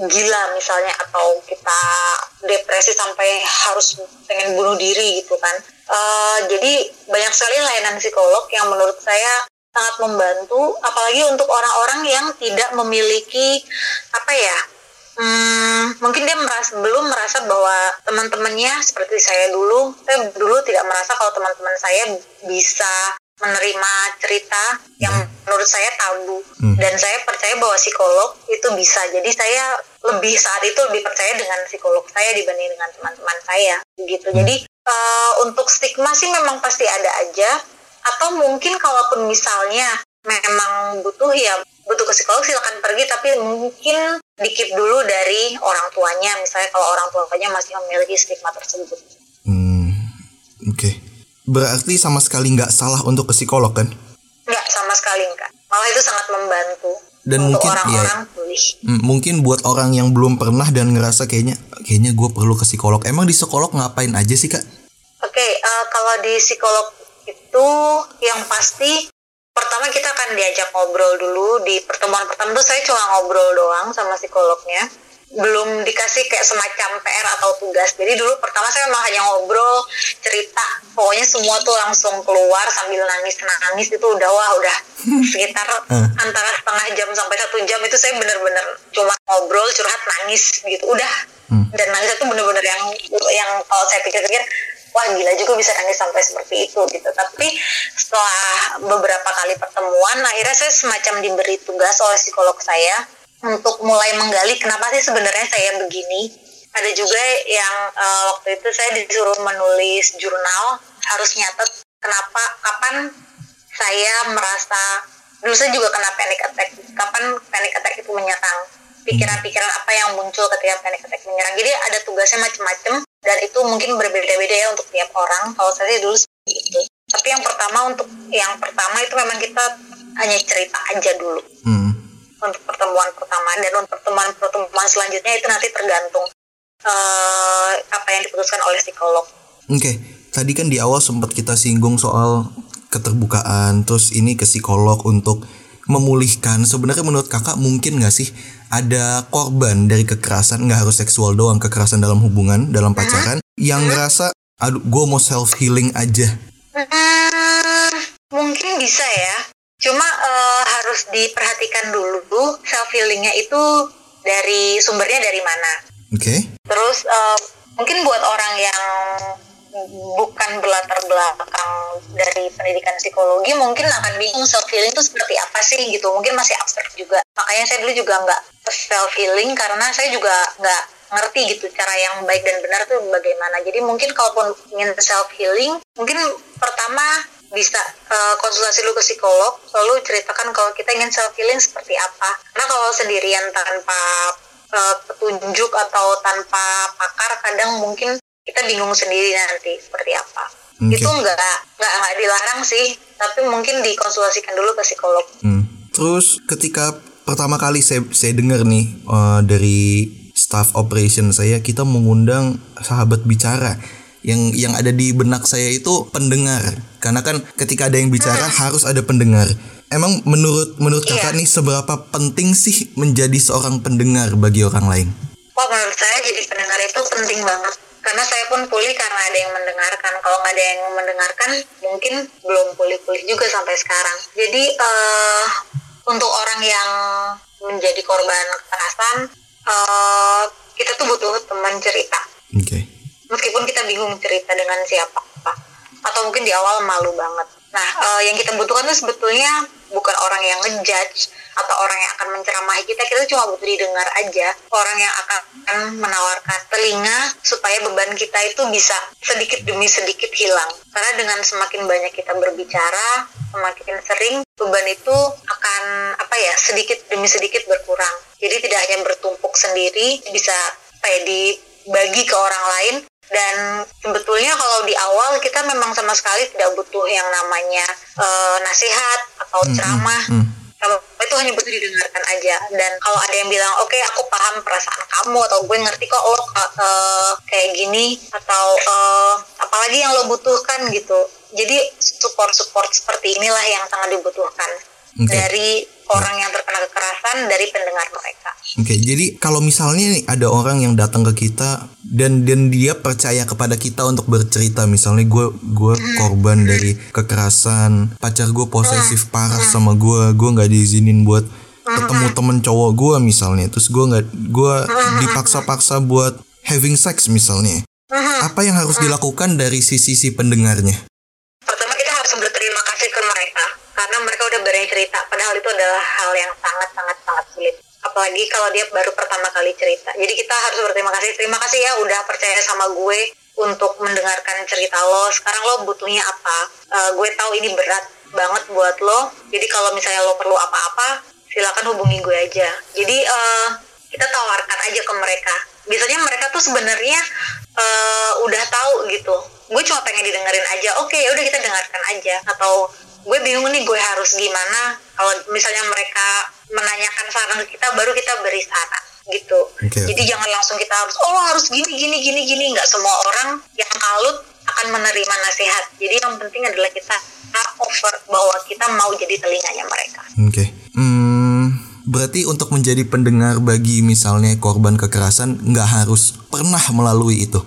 gila misalnya atau kita depresi sampai harus pengen bunuh diri gitu kan uh, jadi banyak sekali layanan psikolog yang menurut saya sangat membantu apalagi untuk orang-orang yang tidak memiliki apa ya hmm, mungkin dia merasa belum merasa bahwa teman-temannya seperti saya dulu. Saya dulu tidak merasa kalau teman-teman saya bisa menerima cerita yang menurut saya tabu. Hmm. dan saya percaya bahwa psikolog itu bisa. Jadi saya lebih saat itu lebih percaya dengan psikolog saya dibanding dengan teman-teman saya. Gitu. Hmm. jadi uh, untuk stigma sih memang pasti ada aja. Atau mungkin kalaupun misalnya memang butuh ya butuh ke psikolog silakan pergi. Tapi mungkin dikit dulu dari orang tuanya misalnya kalau orang tuanya masih memiliki stigma tersebut. Hmm, oke. Okay. Berarti sama sekali nggak salah untuk ke psikolog kan? Nggak sama sekali nggak. Malah itu sangat membantu. Dan untuk mungkin orang-orang ya, pulih. Mungkin buat orang yang belum pernah dan ngerasa kayaknya kayaknya gue perlu ke psikolog. Emang di psikolog ngapain aja sih kak? Oke, okay, uh, eh, kalau di psikolog itu yang pasti pertama kita akan diajak ngobrol dulu di pertemuan pertama tuh saya cuma ngobrol doang sama psikolognya. Belum dikasih kayak semacam PR atau tugas. Jadi dulu pertama saya memang hanya ngobrol cerita. Pokoknya semua tuh langsung keluar sambil nangis nangis itu udah wah udah sekitar *laughs* antara setengah jam sampai satu jam itu saya bener-bener cuma ngobrol curhat nangis gitu. Udah. Hmm. dan nangis itu bener-bener yang yang kalau saya pikir-pikir wah gila juga bisa nangis sampai seperti itu gitu. Tapi setelah beberapa kali pertemuan akhirnya saya semacam diberi tugas oleh psikolog saya untuk mulai menggali kenapa sih sebenarnya saya begini. Ada juga yang uh, waktu itu saya disuruh menulis jurnal harus nyatet kenapa kapan saya merasa dulu saya juga kena panic attack. Kapan panic attack itu menyerang? Pikiran-pikiran apa yang muncul ketika panic attack menyerang? Jadi ada tugasnya macam-macam dan itu mungkin berbeda-beda ya untuk tiap orang. Kalau saya dulu seperti itu tapi yang pertama untuk yang pertama itu memang kita hanya cerita aja dulu. Hmm. untuk pertemuan pertama. Dan untuk pertemuan pertemuan selanjutnya itu nanti tergantung uh, apa yang diputuskan oleh psikolog. Oke. Okay. tadi kan di awal sempat kita singgung soal keterbukaan. Terus ini ke psikolog untuk memulihkan. Sebenarnya menurut kakak mungkin nggak sih ada korban dari kekerasan nggak harus seksual doang kekerasan dalam hubungan dalam pacaran yang ngerasa aduh gue mau self healing aja. Hmm, mungkin bisa ya. Cuma uh, harus diperhatikan dulu self healingnya itu dari sumbernya dari mana. Oke. Okay. terus uh, mungkin buat orang yang bukan berlatar belakang dari pendidikan psikologi mungkin akan bingung self healing itu seperti apa sih gitu. Mungkin masih abstrak juga. Makanya saya dulu juga nggak self healing karena saya juga nggak ngerti gitu cara yang baik dan benar tuh bagaimana. Jadi mungkin kalaupun ingin self healing mungkin pertama bisa uh, konsultasi dulu ke psikolog lalu ceritakan kalau kita ingin self healing seperti apa. Karena kalau sendirian tanpa uh, petunjuk atau tanpa pakar kadang mungkin kita bingung sendiri nanti seperti apa okay. itu nggak nggak dilarang sih tapi mungkin dikonsultasikan dulu ke psikolog hmm. terus ketika pertama kali saya saya dengar nih uh, dari staff operation saya kita mengundang sahabat bicara yang yang ada di benak saya itu pendengar karena kan ketika ada yang bicara hmm. harus ada pendengar emang menurut menurut iya. kakak nih seberapa penting sih menjadi seorang pendengar bagi orang lain Wah menurut saya jadi pendengar itu penting banget karena saya pun pulih karena ada yang mendengarkan. Kalau nggak ada yang mendengarkan mungkin belum pulih-pulih juga sampai sekarang. Jadi uh, untuk orang yang menjadi korban kekerasan uh, kita tuh butuh teman cerita. Okay. meskipun kita bingung cerita dengan siapa. Atau mungkin di awal malu banget. Nah uh, yang kita butuhkan tuh sebetulnya bukan orang yang ngejudge atau orang yang akan menceramahi kita kita cuma butuh didengar aja. Orang yang akan menawarkan telinga supaya beban kita itu bisa sedikit demi sedikit hilang. Karena dengan semakin banyak kita berbicara semakin sering beban itu akan apa ya sedikit demi sedikit berkurang. Jadi tidak hanya bertumpuk sendiri bisa kayak dibagi ke orang lain. Dan sebetulnya kalau di awal kita memang sama sekali tidak butuh yang namanya uh, nasihat atau ceramah. Hmm, hmm. Itu itu hanya butuh didengarkan aja. Dan kalau ada yang bilang oke okay, aku paham perasaan kamu atau gue ngerti kok lo uh, kayak gini atau uh, apalagi yang lo butuhkan gitu. Jadi support support seperti inilah yang sangat dibutuhkan okay. dari orang yang terkena kekerasan dari pendengar mereka. Oke, okay, jadi kalau misalnya nih ada orang yang datang ke kita dan dan dia percaya kepada kita untuk bercerita, misalnya gue gue hmm. korban dari kekerasan, pacar gue posesif hmm. parah hmm. sama gue, gue nggak diizinin buat ketemu temen cowok gue misalnya, terus gue nggak gue dipaksa-paksa buat having sex misalnya. Apa yang harus dilakukan dari sisi si pendengarnya? Udah berani cerita padahal itu adalah hal yang sangat sangat sangat sulit. Apalagi kalau dia baru pertama kali cerita. Jadi kita harus berterima kasih. Terima kasih ya udah percaya sama gue untuk mendengarkan cerita lo. Sekarang lo butuhnya apa? Uh, gue tahu ini berat banget buat lo. Jadi kalau misalnya lo perlu apa-apa silakan hubungi gue aja. Jadi uh, kita tawarkan aja ke mereka. Biasanya mereka tuh sebenarnya uh, udah tahu gitu. Gue cuma pengen didengerin aja. Oke okay, udah kita dengarkan aja. Atau gue bingung nih gue harus gimana? Kalau misalnya mereka menanyakan saran kita baru kita beri saran gitu. Okay. jadi jangan langsung kita harus oh harus gini gini gini gini. Nggak semua orang yang kalut akan menerima nasihat. Jadi yang penting adalah kita offer bahwa kita mau jadi telinganya mereka. Oke. Okay. hmm, berarti untuk menjadi pendengar bagi misalnya korban kekerasan nggak harus pernah melalui itu?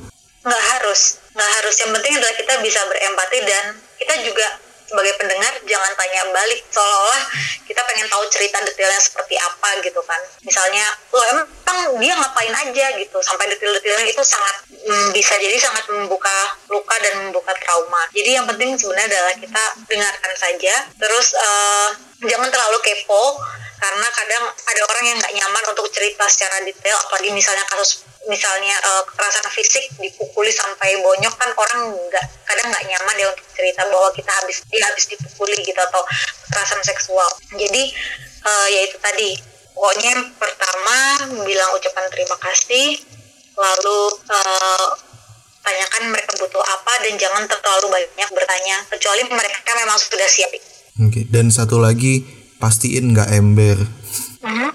Nggak harus. Nggak harus. Yang penting adalah kita bisa berempati dan kita juga sebagai pendengar jangan tanya balik. Seolah-olah kita pengen tahu cerita detailnya seperti apa gitu kan. Misalnya lo emang dia ngapain aja? gitu. Sampai detail-detailnya itu sangat mm, bisa jadi sangat membuka luka dan membuka trauma. Jadi yang penting sebenarnya adalah kita dengarkan saja. Terus uh, jangan terlalu kepo karena kadang ada orang yang nggak nyaman untuk cerita secara detail apalagi misalnya kasus misalnya uh, kekerasan fisik dipukuli sampai bonyok kan orang nggak kadang nggak nyaman ya untuk cerita bahwa kita habis dia habis dipukuli gitu atau kekerasan seksual jadi uh, ya itu tadi pokoknya pertama bilang ucapan terima kasih lalu uh, tanyakan mereka butuh apa dan jangan terlalu banyak bertanya kecuali mereka memang sudah siap. Oke okay. dan satu lagi pastiin nggak ember. -huh.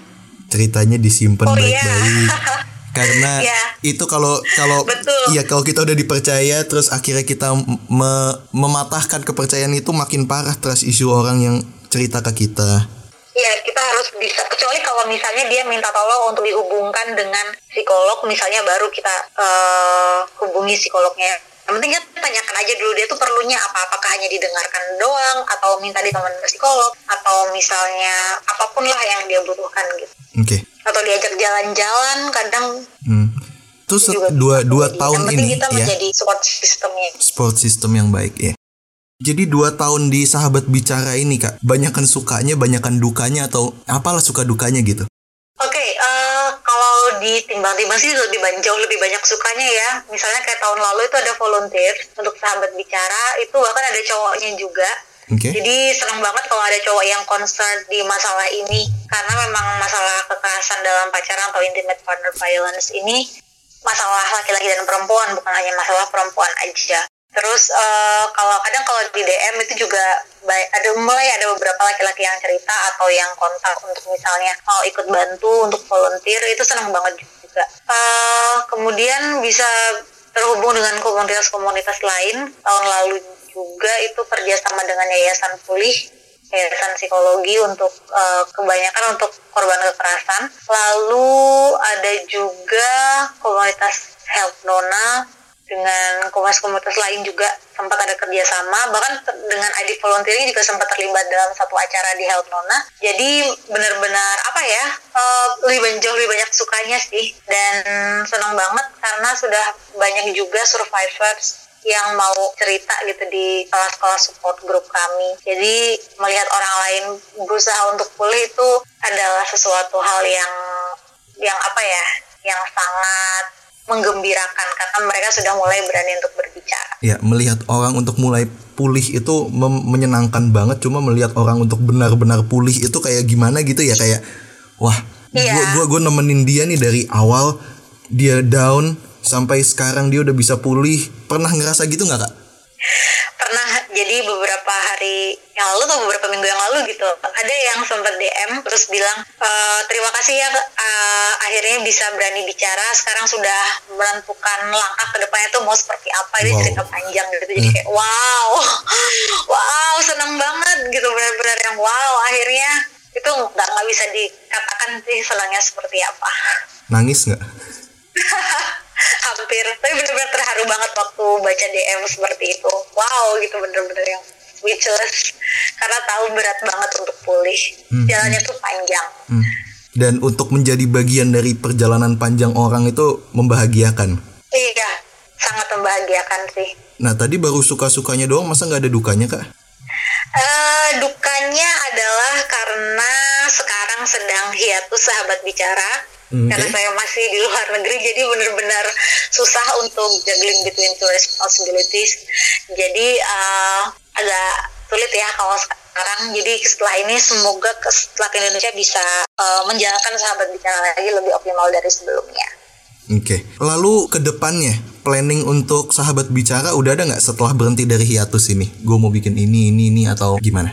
Ceritanya disimpan oh, iya. baik-baik. *laughs* Iya. karena ya. itu kalau kalau iya kalau kita udah dipercaya terus akhirnya kita me, mematahkan kepercayaan itu makin parah terus isu orang yang cerita ke kita. Iya, kita harus bisa kecuali kalau misalnya dia minta tolong untuk dihubungkan dengan psikolog misalnya baru kita uh, hubungi psikolognya yang penting kita tanyakan aja dulu dia tuh perlunya apa apakah hanya didengarkan doang atau minta ditemenin psikolog atau misalnya apa pun lah yang dia butuhkan gitu oke okay. atau diajak jalan-jalan kadang hmm. terus dua dua tahun ini kita ya menjadi support systemnya support system yang baik ya jadi dua tahun di sahabat bicara ini kak, banyakkan sukanya, banyakkan dukanya atau apalah suka dukanya gitu? Oke, okay, uh, eh, kalau ditimbang-timbang sih lebih banyak, jauh lebih banyak sukanya ya. Misalnya kayak tahun lalu itu ada volunteer untuk sahabat bicara, itu bahkan ada cowoknya juga. Okay. Jadi senang banget kalau ada cowok yang concern di masalah ini karena memang masalah kekerasan dalam pacaran atau intimate partner violence ini masalah laki-laki dan perempuan bukan hanya masalah perempuan aja. Terus uh, kalau kadang kalau di DM itu juga baik, ada mulai ada beberapa laki-laki yang cerita atau yang kontak untuk misalnya mau ikut bantu untuk volunteer itu senang banget juga. Uh, kemudian bisa terhubung dengan komunitas-komunitas lain. Tahun lalu juga itu kerjasama dengan Yayasan Pulih, Yayasan Psikologi untuk uh, kebanyakan untuk korban kekerasan. Lalu ada juga komunitas Help Nona dengan komunitas-komunitas lain juga sempat ada kerjasama bahkan dengan ID volunteering juga sempat terlibat dalam satu acara di Health Nona jadi benar-benar apa ya uh, lebih banyak lebih banyak sukanya sih dan senang banget karena sudah banyak juga survivors yang mau cerita gitu di kelas-kelas support grup kami. Jadi melihat orang lain berusaha untuk pulih itu adalah sesuatu hal yang yang apa ya, yang sangat menggembirakan karena mereka sudah mulai berani untuk berbicara. Ya, melihat orang untuk mulai pulih itu menyenangkan banget. Cuma melihat orang untuk benar-benar pulih itu kayak gimana gitu ya kayak wah, iya. gua gua gua nemenin dia nih dari awal dia down sampai sekarang dia udah bisa pulih. Pernah ngerasa gitu nggak kak? Pernah. Jadi beberapa hari yang lalu atau beberapa minggu yang lalu gitu ada yang sempat DM terus bilang e, terima kasih ya uh, akhirnya bisa berani bicara sekarang sudah menentukan langkah ke depannya tuh mau seperti apa ini wow. cerita panjang gitu jadi hmm. kayak wow *laughs* wow senang banget gitu benar-benar yang wow akhirnya itu nggak nggak bisa dikatakan sih senangnya seperti apa nangis nggak *laughs* hampir. Tapi benar-benar terharu banget waktu baca DM seperti itu. Wow gitu bener-bener yang speechless. Karena tahu berat banget untuk pulih. Hmm. jalannya tuh panjang. Hmm. dan untuk menjadi bagian dari perjalanan panjang orang itu membahagiakan? Iya sangat membahagiakan sih. Nah tadi baru suka-sukanya doang masa nggak ada dukanya kak? Uh, dukanya adalah karena sekarang sedang hiatus sahabat bicara Okay. Karena saya masih di luar negeri, jadi benar-benar susah untuk juggling between two responsibilities. Jadi uh, agak sulit ya kalau sekarang. Jadi setelah ini semoga setelah ke Indonesia bisa uh, menjalankan sahabat bicara lagi lebih optimal dari sebelumnya. Oke, okay. lalu ke depannya planning untuk sahabat bicara udah ada nggak setelah berhenti dari hiatus ini? Gue mau bikin ini, ini, ini atau gimana?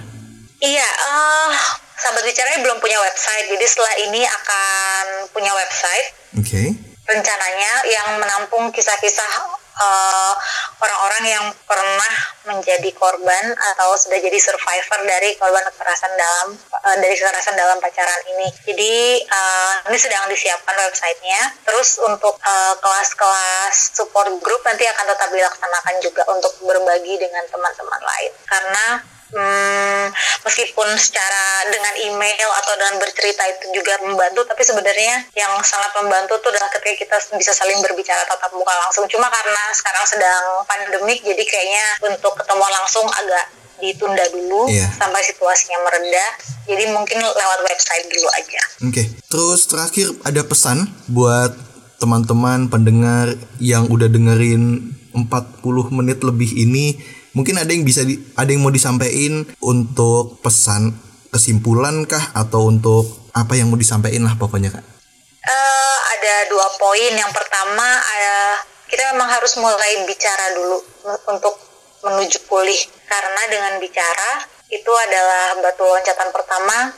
Iya, uh, sahabat bicara belum punya website, jadi setelah ini akan punya website. Oke. Okay. Rencananya yang menampung kisah-kisah uh, orang-orang yang pernah menjadi korban atau sudah jadi survivor dari korban kekerasan dalam uh, dari kekerasan dalam pacaran ini. Jadi uh, ini sedang disiapkan websitenya. Terus untuk kelas kelas-kelas support group nanti akan tetap dilaksanakan juga untuk berbagi dengan teman-teman lain karena hmm, meskipun secara dengan email atau dengan bercerita itu juga membantu tapi sebenarnya yang sangat membantu itu adalah ketika kita bisa saling berbicara tatap muka langsung cuma karena sekarang sedang pandemik jadi kayaknya untuk ketemu langsung agak ditunda dulu yeah. sampai situasinya mereda. Jadi mungkin lewat website dulu aja. Oke. Okay. Terus terakhir ada pesan buat teman-teman pendengar yang udah dengerin 40 menit lebih ini Mungkin ada yang bisa di, ada yang mau disampaikan untuk pesan kesimpulan kah atau untuk apa yang mau disampaikan lah pokoknya kak? Uh, ada dua poin. Yang pertama uh, kita memang harus mulai bicara dulu untuk menuju pulih karena dengan bicara itu adalah batu loncatan pertama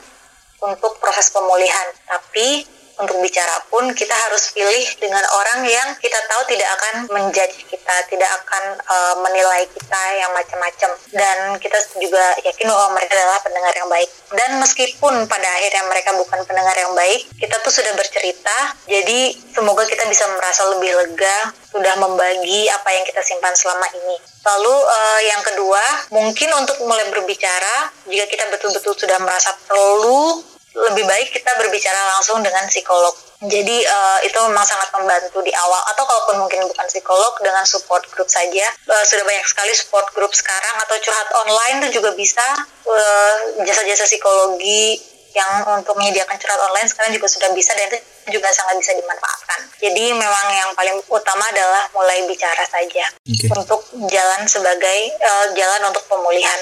untuk proses pemulihan. Tapi untuk bicara pun kita harus pilih dengan orang yang kita tahu tidak akan menjudge kita, tidak akan uh, menilai kita yang macam-macam dan kita juga yakin bahwa mereka adalah pendengar yang baik. Dan meskipun pada akhirnya mereka bukan pendengar yang baik, kita tuh sudah bercerita, jadi semoga kita bisa merasa lebih lega sudah membagi apa yang kita simpan selama ini. Lalu uh, yang kedua, mungkin untuk mulai berbicara, jika kita betul-betul sudah merasa perlu lebih baik kita berbicara langsung dengan psikolog. Jadi uh, itu memang sangat membantu di awal atau kalaupun mungkin bukan psikolog dengan support group saja uh, sudah banyak sekali support group sekarang atau curhat online itu juga bisa jasa jasa-jasa psikologi yang untuk menyediakan curhat online sekarang juga sudah bisa dan itu juga sangat bisa dimanfaatkan. Jadi memang yang paling utama adalah mulai bicara saja okay. untuk jalan sebagai uh, jalan untuk pemulihan.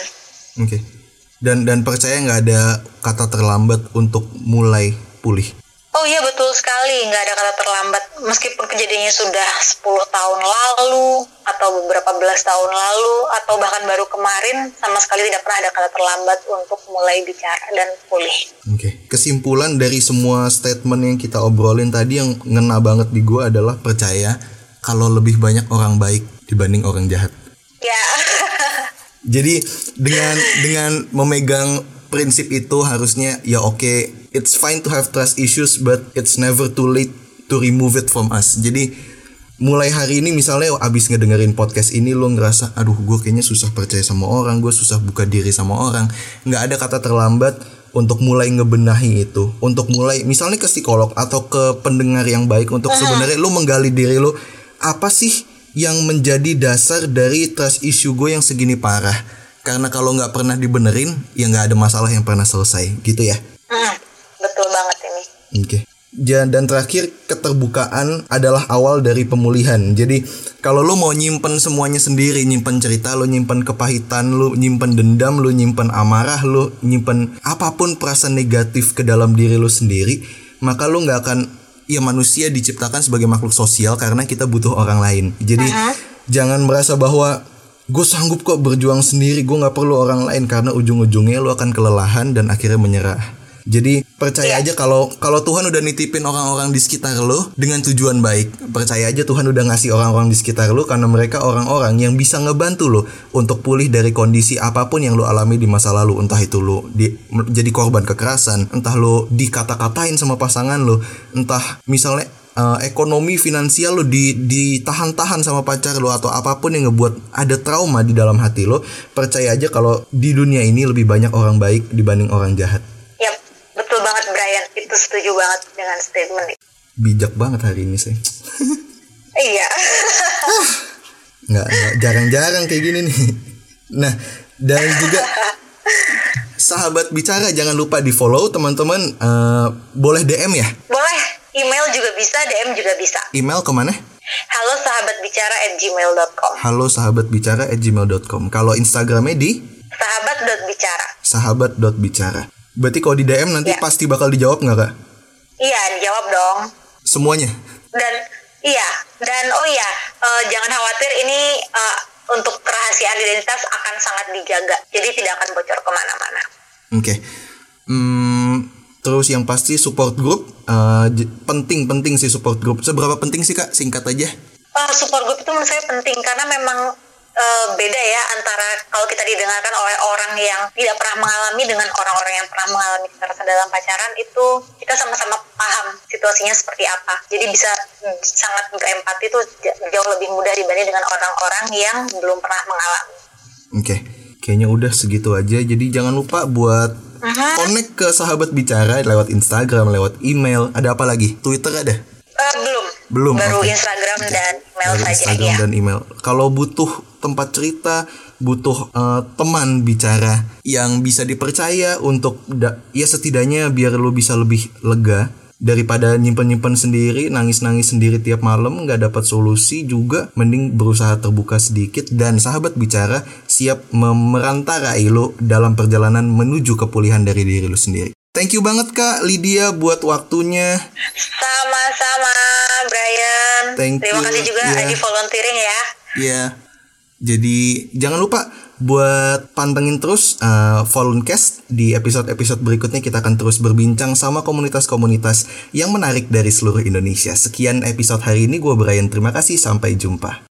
Oke. Okay dan dan percaya nggak ada kata terlambat untuk mulai pulih. Oh iya betul sekali, nggak ada kata terlambat. Meskipun kejadiannya sudah 10 tahun lalu, atau beberapa belas tahun lalu, atau bahkan baru kemarin, sama sekali tidak pernah ada kata terlambat untuk mulai bicara dan pulih. Oke, okay. kesimpulan dari semua statement yang kita obrolin tadi yang ngena banget di gue adalah percaya kalau lebih banyak orang baik dibanding orang jahat. Ya. *laughs* Jadi dengan dengan memegang prinsip itu harusnya ya oke okay, it's fine to have trust issues but it's never too late to remove it from us. Jadi mulai hari ini misalnya abis ngedengerin podcast ini lo ngerasa aduh gue kayaknya susah percaya sama orang gue susah buka diri sama orang. Nggak ada kata terlambat untuk mulai ngebenahi itu. Untuk mulai misalnya ke psikolog atau ke pendengar yang baik untuk sebenarnya lo menggali diri lo apa sih yang menjadi dasar dari trust issue gue yang segini parah. Karena kalau nggak pernah dibenerin, ya nggak ada masalah yang pernah selesai, gitu ya? Hmm, betul banget ini. Oke. Okay. Dan terakhir keterbukaan adalah awal dari pemulihan. Jadi kalau lo mau nyimpen semuanya sendiri, nyimpen cerita, lo nyimpen kepahitan, lo nyimpen dendam, lo nyimpen amarah, lo nyimpen apa pun perasaan negatif ke dalam diri lo sendiri, maka lo nggak akan ya manusia diciptakan sebagai makhluk sosial karena kita butuh orang lain. Jadi uh -huh. jangan merasa bahwa gue sanggup kok berjuang sendiri gue nggak perlu orang lain karena ujung-ujungnya lo akan kelelahan dan akhirnya menyerah jadi percaya aja kalau kalau Tuhan udah nitipin orang-orang di sekitar lo dengan tujuan baik. Percaya aja Tuhan udah ngasih orang-orang di sekitar lo karena mereka orang-orang yang bisa ngebantu lo untuk pulih dari kondisi apa pun yang lo alami di masa lalu. Entah itu lo di, jadi korban kekerasan, entah lo dikata-katain sama pasangan lo, entah misalnya uh, ekonomi finansial lo di ditahan-tahan sama pacar lo atau apa pun yang ngebuat ada trauma di dalam hati lo percaya aja kalau di dunia ini lebih banyak orang baik dibanding orang jahat itu setuju banget dengan statement. Itu bijak banget hari ini sih. *laughs* Iya. Nggak, nggak jarang-jarang kayak gini nih. Nah dan juga sahabat bicara jangan lupa di follow teman-teman. Uh, boleh DM ya? Boleh. Email juga bisa DM juga bisa. Email ke mana? Halo sahabat bicara at gmail.com Halo sahabat bicara at gmail.com Kalau Instagramnya di? Sahabat.bicara Sahabat.bicara Berarti kalau di DM nanti ya. pasti bakal dijawab nggak kak? Iya dijawab dong. Semuanya? Dan iya dan oh iya uh, jangan khawatir ini uh, untuk kerahasiaan identitas akan sangat dijaga. Jadi tidak akan bocor ke mana-mana. Oke. Okay. Hmm, terus yang pasti support group uh, penting penting sih support group. Seberapa penting sih kak? Singkat aja. Uh, support group itu menurut saya penting karena memang uh, beda ya antara kalau kita didengarkan oleh orang yang tidak pernah mengalami dengan orang-orang yang pernah mengalami kekerasan dalam pacaran itu kita sama-sama paham situasinya seperti apa. Jadi bisa sangat berempati itu jauh lebih mudah dibanding dengan orang-orang yang belum pernah mengalami. Oke. Okay. Kayaknya udah segitu aja. Jadi jangan lupa buat uh-huh. connect ke sahabat bicara lewat Instagram, lewat email. Ada apa lagi? Twitter ada? Uh, belum. Belum. Baru okay. Instagram dan email Baru saja. Instagram ya. dan email. Kalau butuh tempat cerita, butuh uh, teman bicara yang bisa dipercaya untuk ya setidaknya biar lu bisa lebih lega daripada nyimpen-nyimpen sendiri, nangis-nangis sendiri tiap malam nggak dapat solusi juga mending berusaha terbuka sedikit dan sahabat bicara siap memerantarai lo dalam perjalanan menuju kepulihan dari diri lu sendiri. Thank you banget Kak Lydia buat waktunya. Sama-sama Brian. Thank Terima you. kasih juga yeah. volunteering ya. Iya. Yeah. Jadi jangan lupa buat pantengin terus uh, Voluncast di episode-episode berikutnya kita akan terus berbincang sama komunitas-komunitas yang menarik dari seluruh Indonesia. Sekian episode hari ini gue Brian. Terima kasih sampai jumpa.